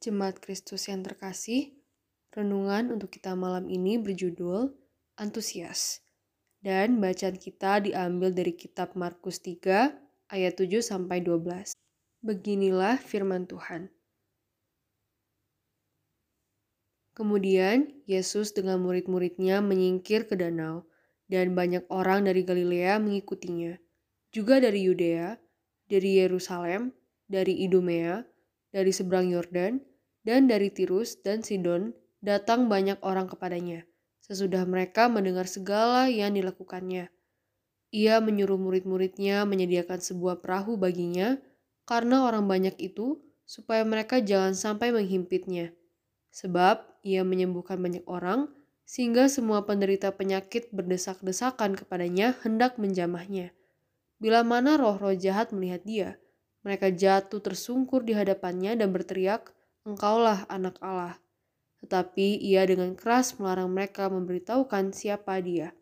Jemaat Kristus yang terkasih, renungan untuk kita malam ini berjudul Antusias. Dan bacaan kita diambil dari kitab Markus 3 ayat 7 sampai 12. Beginilah firman Tuhan. Kemudian Yesus dengan murid-muridnya menyingkir ke danau, dan banyak orang dari Galilea mengikutinya, juga dari Yudea, dari Yerusalem, dari Idumea, dari seberang Yordan, dan dari Tirus dan Sidon datang banyak orang kepadanya. Sesudah mereka mendengar segala yang dilakukannya, ia menyuruh murid-muridnya menyediakan sebuah perahu baginya, karena orang banyak itu, supaya mereka jangan sampai menghimpitnya. Sebab ia menyembuhkan banyak orang, sehingga semua penderita penyakit berdesak-desakan kepadanya hendak menjamahnya. Bila mana roh-roh jahat melihat dia, mereka jatuh tersungkur di hadapannya dan berteriak, Engkaulah anak Allah. Tetapi ia dengan keras melarang mereka memberitahukan siapa dia.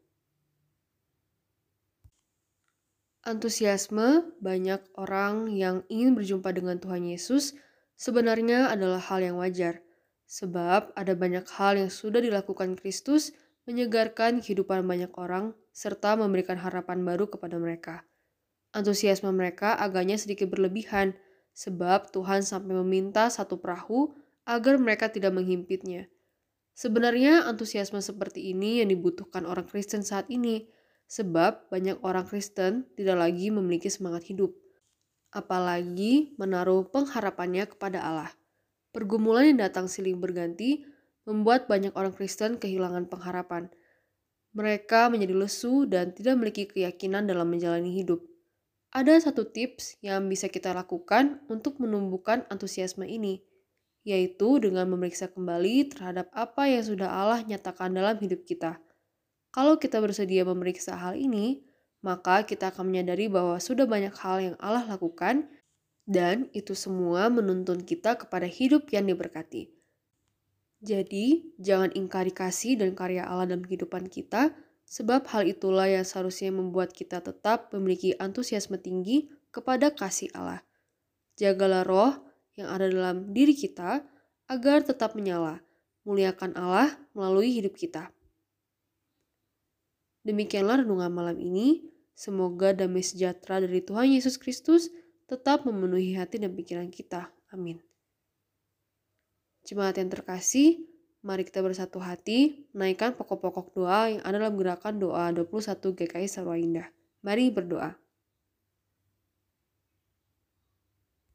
Antusiasme banyak orang yang ingin berjumpa dengan Tuhan Yesus sebenarnya adalah hal yang wajar, sebab ada banyak hal yang sudah dilakukan Kristus menyegarkan kehidupan banyak orang serta memberikan harapan baru kepada mereka. Antusiasme mereka agaknya sedikit berlebihan, sebab Tuhan sampai meminta satu perahu agar mereka tidak menghimpitnya. Sebenarnya antusiasme seperti ini yang dibutuhkan orang Kristen saat ini, sebab banyak orang Kristen tidak lagi memiliki semangat hidup, apalagi menaruh pengharapannya kepada Allah. Pergumulan yang datang silih berganti membuat banyak orang Kristen kehilangan pengharapan. Mereka menjadi lesu dan tidak memiliki keyakinan dalam menjalani hidup. Ada satu tips yang bisa kita lakukan untuk menumbuhkan antusiasme ini, yaitu dengan memeriksa kembali terhadap apa yang sudah Allah nyatakan dalam hidup kita. Kalau kita bersedia memeriksa hal ini, maka kita akan menyadari bahwa sudah banyak hal yang Allah lakukan, dan itu semua menuntun kita kepada hidup yang diberkati. Jadi, jangan ingkari kasih dan karya Allah dalam kehidupan kita, Sebab hal itulah yang seharusnya membuat kita tetap memiliki antusiasme tinggi kepada kasih Allah. Jagalah roh yang ada dalam diri kita agar tetap menyala, muliakan Allah melalui hidup kita. Demikianlah renungan malam ini. Semoga damai sejahtera dari Tuhan Yesus Kristus tetap memenuhi hati dan pikiran kita. Amin. Jemaat yang terkasih, Mari kita bersatu hati, naikkan pokok-pokok doa yang ada dalam gerakan doa 21 GKI Sarwa Indah. Mari berdoa.